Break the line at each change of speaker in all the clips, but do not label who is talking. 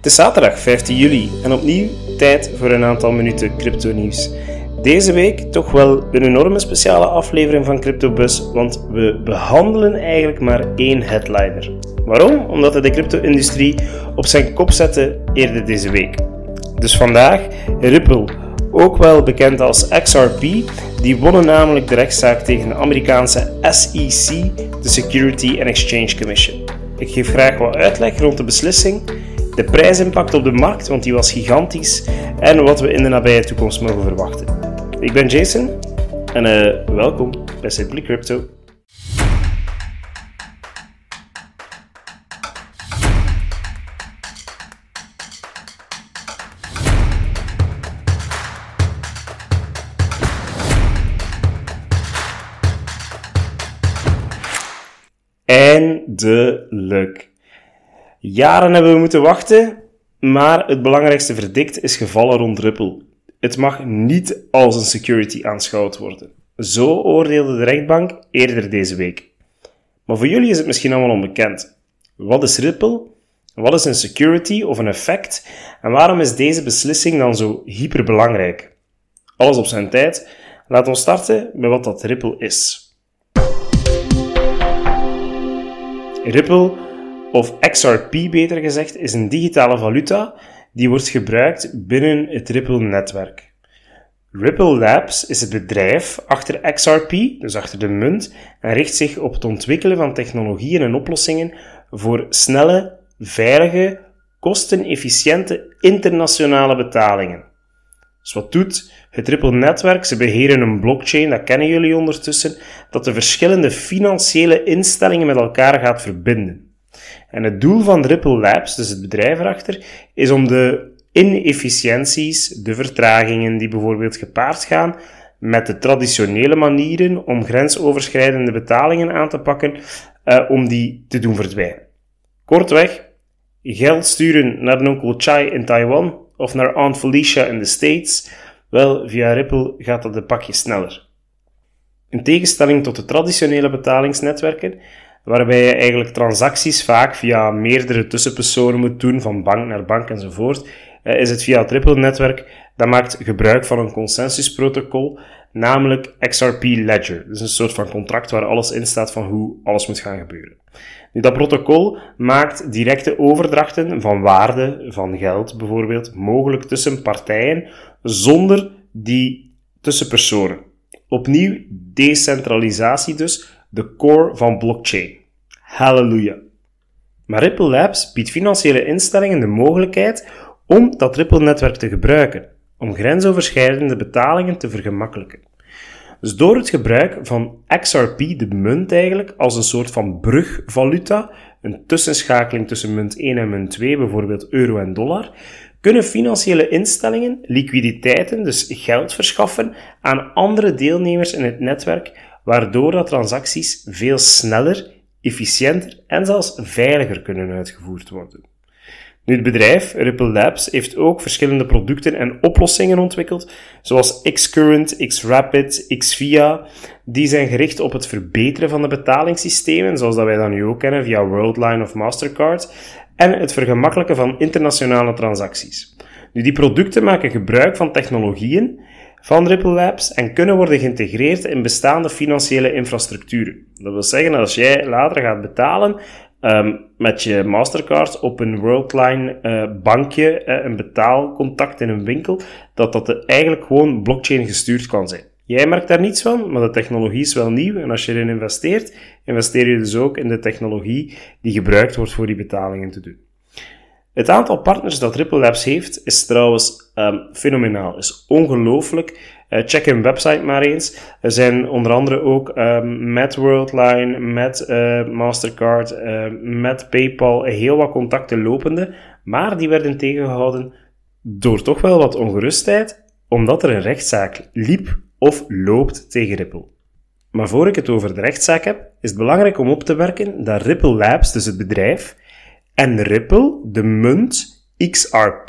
Het is zaterdag 15 juli en opnieuw tijd voor een aantal minuten crypto nieuws. Deze week toch wel een enorme speciale aflevering van CryptoBus, want we behandelen eigenlijk maar één headliner. Waarom? Omdat hij de crypto-industrie op zijn kop zette eerder deze week. Dus vandaag Ripple, ook wel bekend als XRP, die wonnen namelijk de rechtszaak tegen de Amerikaanse SEC, de Security and Exchange Commission. Ik geef graag wat uitleg rond de beslissing, de prijsimpact op de markt, want die was gigantisch, en wat we in de nabije toekomst mogen verwachten. Ik ben Jason en uh, welkom bij Simply Crypto. Eindelijk. Jaren hebben we moeten wachten, maar het belangrijkste verdict is gevallen rond Ripple. Het mag niet als een security aanschouwd worden. Zo oordeelde de rechtbank eerder deze week. Maar voor jullie is het misschien allemaal onbekend. Wat is Ripple? Wat is een security of een effect? En waarom is deze beslissing dan zo hyperbelangrijk? Alles op zijn tijd. Laten we starten met wat dat Ripple is. Ripple, of XRP beter gezegd, is een digitale valuta die wordt gebruikt binnen het Ripple-netwerk. Ripple Labs is het bedrijf achter XRP, dus achter de munt, en richt zich op het ontwikkelen van technologieën en oplossingen voor snelle, veilige, kostenefficiënte internationale betalingen. Dus wat doet het Ripple-netwerk? Ze beheren een blockchain, dat kennen jullie ondertussen, dat de verschillende financiële instellingen met elkaar gaat verbinden. En het doel van Ripple Labs, dus het bedrijf erachter, is om de inefficiënties, de vertragingen die bijvoorbeeld gepaard gaan met de traditionele manieren om grensoverschrijdende betalingen aan te pakken, uh, om die te doen verdwijnen. Kortweg, geld sturen naar onkel Chai in Taiwan of naar Aunt Felicia in de States, wel, via Ripple gaat dat een pakje sneller. In tegenstelling tot de traditionele betalingsnetwerken, waarbij je eigenlijk transacties vaak via meerdere tussenpersonen moet doen, van bank naar bank enzovoort, eh, is het via het Ripple-netwerk dat maakt gebruik van een consensusprotocol, namelijk XRP Ledger. Dus een soort van contract waar alles in staat van hoe alles moet gaan gebeuren. Dat protocol maakt directe overdrachten van waarde, van geld bijvoorbeeld, mogelijk tussen partijen zonder die tussenpersonen. Opnieuw decentralisatie dus, de core van blockchain. Halleluja. Maar Ripple Labs biedt financiële instellingen de mogelijkheid om dat Ripple-netwerk te gebruiken, om grensoverschrijdende betalingen te vergemakkelijken. Dus door het gebruik van XRP, de munt eigenlijk, als een soort van brugvaluta, een tussenschakeling tussen munt 1 en munt 2, bijvoorbeeld euro en dollar, kunnen financiële instellingen liquiditeiten, dus geld verschaffen aan andere deelnemers in het netwerk, waardoor dat transacties veel sneller, efficiënter en zelfs veiliger kunnen uitgevoerd worden. Nu, het bedrijf, Ripple Labs, heeft ook verschillende producten en oplossingen ontwikkeld, zoals Xcurrent, Xrapid, Xvia. Die zijn gericht op het verbeteren van de betalingssystemen, zoals dat wij dat nu ook kennen via Worldline of Mastercard, en het vergemakkelijken van internationale transacties. Nu, die producten maken gebruik van technologieën van Ripple Labs en kunnen worden geïntegreerd in bestaande financiële infrastructuren. Dat wil zeggen dat als jij later gaat betalen um, met je Mastercard op een Worldline uh, bankje, uh, een betaalcontact in een winkel, dat dat eigenlijk gewoon blockchain gestuurd kan zijn. Jij merkt daar niets van, maar de technologie is wel nieuw en als je erin investeert, investeer je dus ook in de technologie die gebruikt wordt voor die betalingen te doen. Het aantal partners dat Ripple Labs heeft is trouwens um, fenomenaal, is ongelooflijk. Uh, check hun website maar eens. Er zijn onder andere ook um, met Worldline, met uh, Mastercard, met PayPal heel wat contacten lopende, maar die werden tegengehouden door toch wel wat ongerustheid, omdat er een rechtszaak liep of loopt tegen Ripple. Maar voor ik het over de rechtszaak heb, is het belangrijk om op te werken dat Ripple Labs, dus het bedrijf, en Ripple, de munt XRP,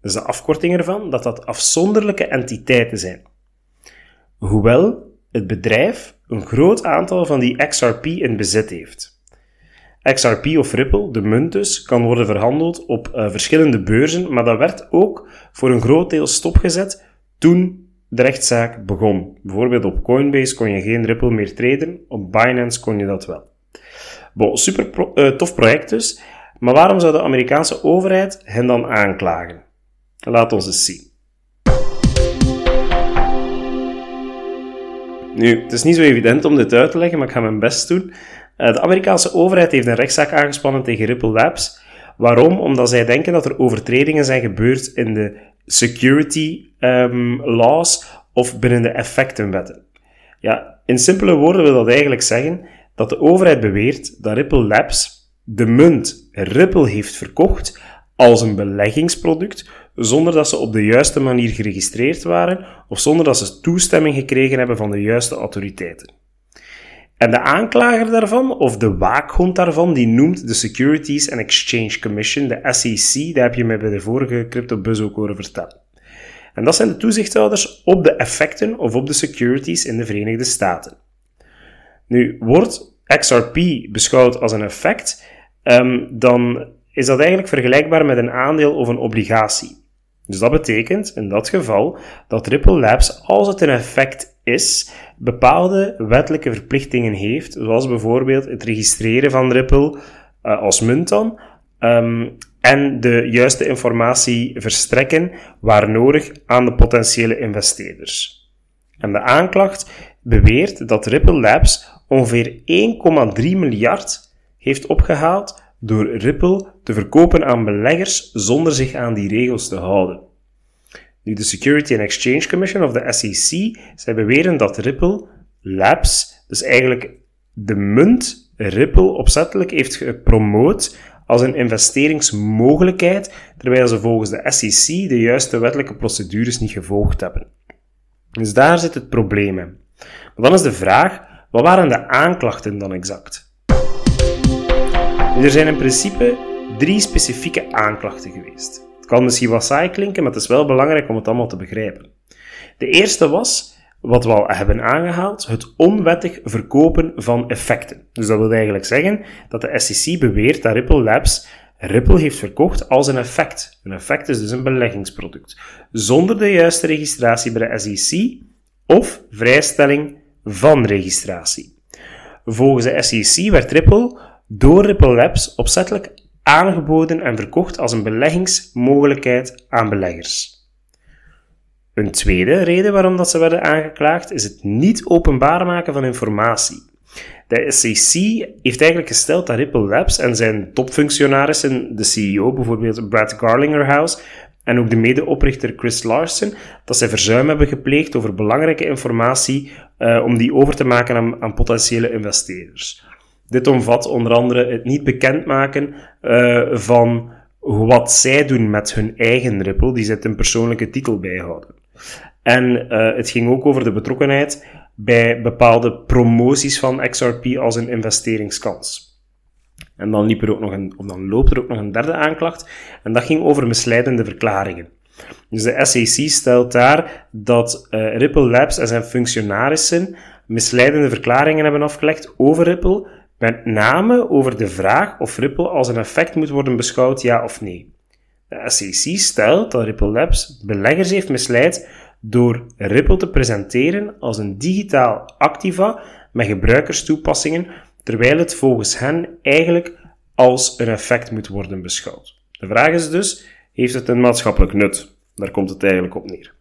dus de afkorting ervan, dat dat afzonderlijke entiteiten zijn. Hoewel het bedrijf een groot aantal van die XRP in bezit heeft. XRP of Ripple, de munt dus, kan worden verhandeld op uh, verschillende beurzen, maar dat werd ook voor een groot deel stopgezet toen de rechtszaak begon. Bijvoorbeeld op Coinbase kon je geen Ripple meer traden, op Binance kon je dat wel. Bon, super uh, tof project dus, maar waarom zou de Amerikaanse overheid hen dan aanklagen? Laat ons eens zien. Nu, het is niet zo evident om dit uit te leggen, maar ik ga mijn best doen. Uh, de Amerikaanse overheid heeft een rechtszaak aangespannen tegen Ripple Labs. Waarom? Omdat zij denken dat er overtredingen zijn gebeurd in de security um, laws of binnen de effectenwetten. Ja, in simpele woorden wil dat eigenlijk zeggen dat de overheid beweert dat Ripple Labs de munt Ripple heeft verkocht als een beleggingsproduct, zonder dat ze op de juiste manier geregistreerd waren of zonder dat ze toestemming gekregen hebben van de juiste autoriteiten. En de aanklager daarvan, of de waakhond daarvan, die noemt de Securities and Exchange Commission, de SEC, daar heb je mij bij de vorige CryptoBuzz ook horen vertellen. En dat zijn de toezichthouders op de effecten of op de securities in de Verenigde Staten. Nu, wordt XRP beschouwd als een effect, um, dan is dat eigenlijk vergelijkbaar met een aandeel of een obligatie. Dus dat betekent in dat geval dat Ripple Labs, als het een effect is, bepaalde wettelijke verplichtingen heeft, zoals bijvoorbeeld het registreren van Ripple uh, als munt dan, um, en de juiste informatie verstrekken waar nodig aan de potentiële investeerders. En de aanklacht beweert dat Ripple Labs ongeveer 1,3 miljard heeft opgehaald door Ripple te verkopen aan beleggers zonder zich aan die regels te houden. Nu, de Security and Exchange Commission of de SEC, zij beweren dat Ripple Labs, dus eigenlijk de munt Ripple opzettelijk heeft gepromoot als een investeringsmogelijkheid, terwijl ze volgens de SEC de juiste wettelijke procedures niet gevolgd hebben. Dus daar zit het probleem in. Maar dan is de vraag, wat waren de aanklachten dan exact? Er zijn in principe drie specifieke aanklachten geweest. Het kan misschien wat saai klinken, maar het is wel belangrijk om het allemaal te begrijpen. De eerste was, wat we al hebben aangehaald, het onwettig verkopen van effecten. Dus dat wil eigenlijk zeggen dat de SEC beweert dat Ripple Labs Ripple heeft verkocht als een effect. Een effect is dus een beleggingsproduct. Zonder de juiste registratie bij de SEC of vrijstelling van registratie. Volgens de SEC werd Ripple door Ripple Labs opzettelijk aangeboden en verkocht als een beleggingsmogelijkheid aan beleggers. Een tweede reden waarom dat ze werden aangeklaagd is het niet openbaar maken van informatie. De SEC heeft eigenlijk gesteld dat Ripple Labs en zijn topfunctionarissen, de CEO bijvoorbeeld Brad Garlingerhouse en ook de medeoprichter Chris Larsen, dat zij verzuim hebben gepleegd over belangrijke informatie uh, om die over te maken aan, aan potentiële investeerders. Dit omvat onder andere het niet bekendmaken uh, van wat zij doen met hun eigen Ripple, die ze een persoonlijke titel bijhouden. En uh, het ging ook over de betrokkenheid bij bepaalde promoties van XRP als een investeringskans. En dan, liep er ook nog een, dan loopt er ook nog een derde aanklacht, en dat ging over misleidende verklaringen. Dus de SEC stelt daar dat uh, Ripple Labs en zijn functionarissen misleidende verklaringen hebben afgelegd over Ripple, met name over de vraag of Ripple als een effect moet worden beschouwd, ja of nee. De SEC stelt dat Ripple Labs beleggers heeft misleid door Ripple te presenteren als een digitaal activa met gebruikerstoepassingen, terwijl het volgens hen eigenlijk als een effect moet worden beschouwd. De vraag is dus, heeft het een maatschappelijk nut? Daar komt het eigenlijk op neer.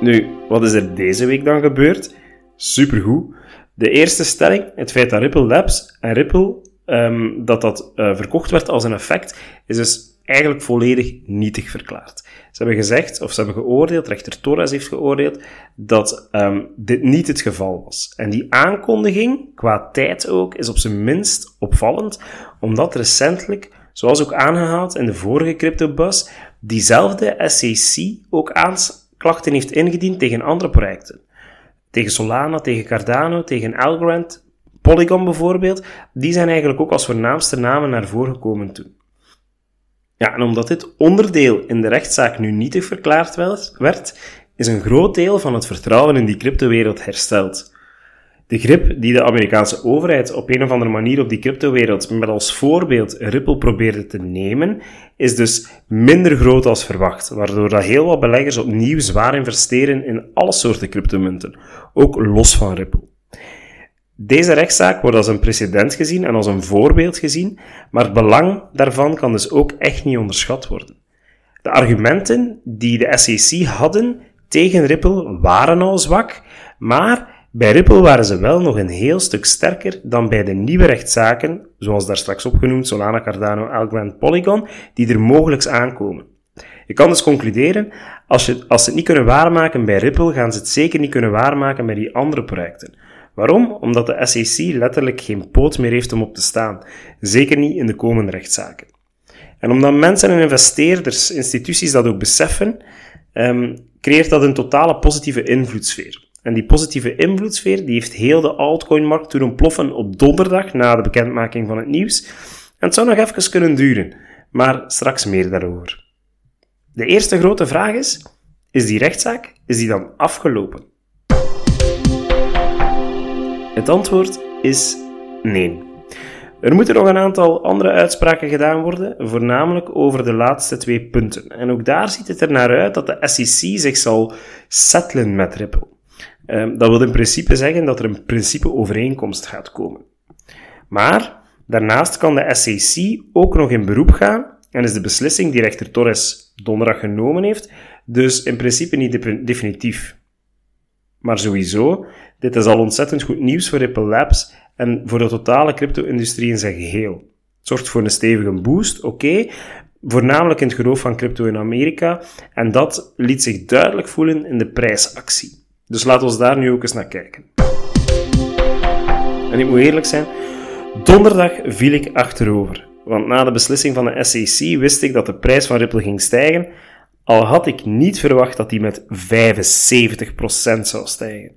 Nu, wat is er deze week dan gebeurd? Supergoed. De eerste stelling, het feit dat Ripple Labs en Ripple, um, dat dat uh, verkocht werd als een effect, is dus eigenlijk volledig nietig verklaard. Ze hebben gezegd, of ze hebben geoordeeld, rechter Torres heeft geoordeeld, dat um, dit niet het geval was. En die aankondiging, qua tijd ook, is op zijn minst opvallend, omdat recentelijk, zoals ook aangehaald in de vorige CryptoBus, diezelfde SEC ook aanklachten heeft ingediend tegen andere projecten. Tegen Solana, tegen Cardano, tegen Algorand, Polygon bijvoorbeeld, die zijn eigenlijk ook als voornaamste namen naar voren gekomen toen. Ja, en omdat dit onderdeel in de rechtszaak nu nietig verklaard werd, is een groot deel van het vertrouwen in die cryptowereld hersteld. De grip die de Amerikaanse overheid op een of andere manier op die cryptowereld met als voorbeeld Ripple probeerde te nemen, is dus minder groot als verwacht, waardoor dat heel wat beleggers opnieuw zwaar investeren in alle soorten cryptomunten, ook los van Ripple. Deze rechtszaak wordt als een precedent gezien en als een voorbeeld gezien, maar het belang daarvan kan dus ook echt niet onderschat worden. De argumenten die de SEC hadden tegen Ripple waren al zwak, maar bij Ripple waren ze wel nog een heel stuk sterker dan bij de nieuwe rechtszaken, zoals daar straks opgenoemd Solana, Cardano, Algorand, Polygon, die er mogelijks aankomen. Je kan dus concluderen, als, je, als ze het niet kunnen waarmaken bij Ripple, gaan ze het zeker niet kunnen waarmaken bij die andere projecten. Waarom? Omdat de SEC letterlijk geen poot meer heeft om op te staan. Zeker niet in de komende rechtszaken. En omdat mensen en investeerders, instituties dat ook beseffen, um, creëert dat een totale positieve invloedssfeer. En die positieve invloedssfeer die heeft heel de altcoin-markt doen ontploffen op donderdag na de bekendmaking van het nieuws. En het zou nog even kunnen duren, maar straks meer daarover. De eerste grote vraag is: is die rechtszaak is die dan afgelopen? Het antwoord is nee. Er moeten nog een aantal andere uitspraken gedaan worden, voornamelijk over de laatste twee punten. En ook daar ziet het er naar uit dat de SEC zich zal settelen met Ripple. Ehm, dat wil in principe zeggen dat er een principeovereenkomst gaat komen. Maar daarnaast kan de SEC ook nog in beroep gaan en is de beslissing die rechter Torres donderdag genomen heeft, dus in principe niet definitief. Maar sowieso, dit is al ontzettend goed nieuws voor Ripple Labs en voor de totale crypto-industrie in zijn geheel. Het zorgt voor een stevige boost, oké, voornamelijk in het geloof van crypto in Amerika, en dat liet zich duidelijk voelen in de prijsactie. Dus laten we daar nu ook eens naar kijken. En ik moet eerlijk zijn, donderdag viel ik achterover. Want na de beslissing van de SEC wist ik dat de prijs van Ripple ging stijgen, al had ik niet verwacht dat die met 75% zou stijgen.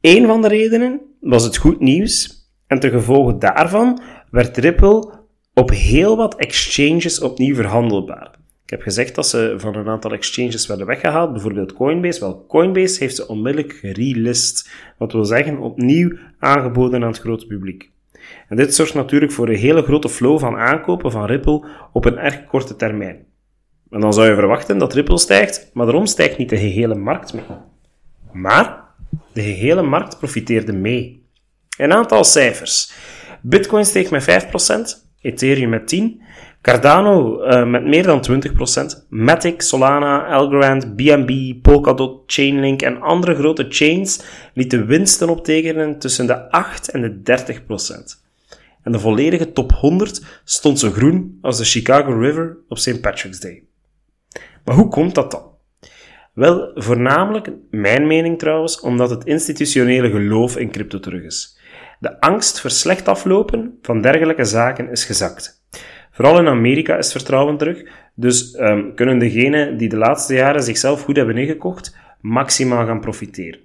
Een van de redenen was het goed nieuws, en ten gevolge daarvan werd Ripple op heel wat exchanges opnieuw verhandelbaar. Ik heb gezegd dat ze van een aantal exchanges werden weggehaald, bijvoorbeeld Coinbase. Wel, Coinbase heeft ze onmiddellijk gerelist, wat wil zeggen opnieuw aangeboden aan het grote publiek. En dit zorgt natuurlijk voor een hele grote flow van aankopen van Ripple op een erg korte termijn. En dan zou je verwachten dat Ripple stijgt, maar daarom stijgt niet de gehele markt mee. Maar de gehele markt profiteerde mee. Een aantal cijfers. Bitcoin steeg met 5%, Ethereum met 10%, Cardano uh, met meer dan 20%, Matic, Solana, Algorand, BNB, Polkadot, Chainlink en andere grote chains lieten winsten optekenen tussen de 8 en de 30%. En de volledige top 100 stond zo groen als de Chicago River op St. Patrick's Day. Maar hoe komt dat dan? Wel, voornamelijk, mijn mening trouwens, omdat het institutionele geloof in crypto terug is. De angst voor slecht aflopen van dergelijke zaken is gezakt. Vooral in Amerika is vertrouwen terug, dus um, kunnen degenen die de laatste jaren zichzelf goed hebben ingekocht, maximaal gaan profiteren.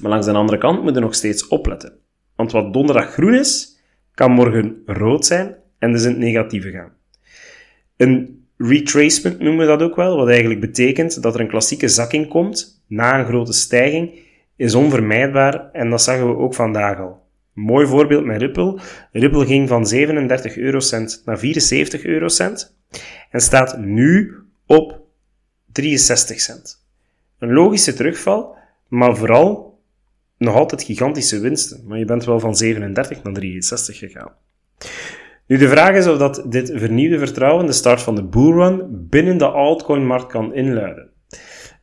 Maar langs de andere kant moeten we nog steeds opletten. Want wat donderdag groen is, kan morgen rood zijn en dus in het negatieve gaan. Een retracement noemen we dat ook wel, wat eigenlijk betekent dat er een klassieke zakking komt na een grote stijging, is onvermijdbaar en dat zagen we ook vandaag al. Mooi voorbeeld met Ripple. Ripple ging van 37 eurocent naar 74 eurocent en staat nu op 63 cent. Een logische terugval, maar vooral nog altijd gigantische winsten. Maar je bent wel van 37 naar 63 gegaan. Nu, de vraag is of dat dit vernieuwde vertrouwen de start van de bullrun binnen de altcoin-markt kan inluiden.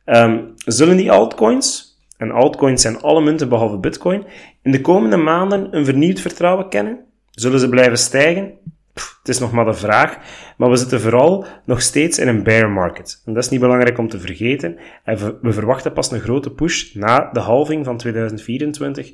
Um, zullen die altcoins, en altcoins zijn alle munten behalve bitcoin, in de komende maanden een vernieuwd vertrouwen kennen? Zullen ze blijven stijgen? het is nog maar de vraag, maar we zitten vooral nog steeds in een bear market. En dat is niet belangrijk om te vergeten. we verwachten pas een grote push na de halving van 2024,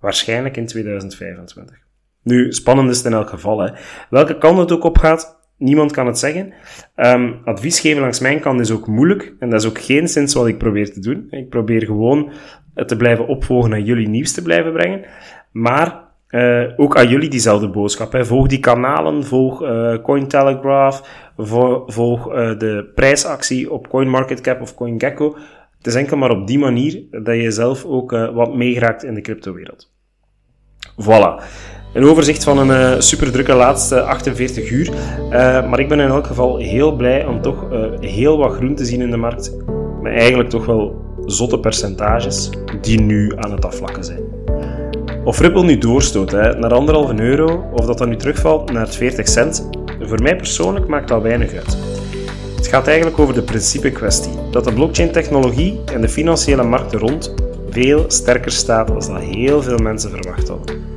waarschijnlijk in 2025. Nu, spannend is het in elk geval. Welke kant het ook op gaat, niemand kan het zeggen. Um, advies geven langs mijn kant is ook moeilijk. En dat is ook geen sinds wat ik probeer te doen. Ik probeer gewoon te blijven opvolgen en jullie nieuws te blijven brengen. Maar uh, ook aan jullie diezelfde boodschap. Hè. Volg die kanalen, volg uh, Cointelegraph, volg uh, de prijsactie op CoinMarketCap of CoinGecko. Het is enkel maar op die manier dat je zelf ook wat meegeraakt in de cryptowereld. Voilà. Een overzicht van een uh, super drukke laatste 48 uur. Uh, maar ik ben in elk geval heel blij om toch heel wat groen te zien in de markt. Maar eigenlijk toch wel zotte percentages die nu aan het afvlakken zijn. Of Ripple nu doorstoot hè, naar anderhalve euro, of dat dan nu terugvalt naar 40 cent, voor mij persoonlijk maakt dat weinig uit. Het gaat eigenlijk over de principe kwestie, dat de blockchain-technologie en de financiële markten rond veel sterker staat dan dat heel veel mensen verwacht hadden.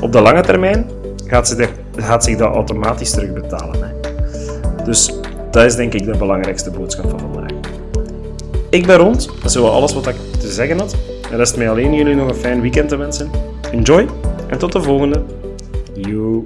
Op de lange termijn gaat, de, gaat zich dat automatisch terugbetalen. Hè. Dus dat is denk ik de belangrijkste boodschap van vandaag. Ik ben rond, dat is wel alles wat ik te zeggen had. En rest mij alleen jullie nog een fijn weekend te wensen. Enjoy en tot de volgende. Yo.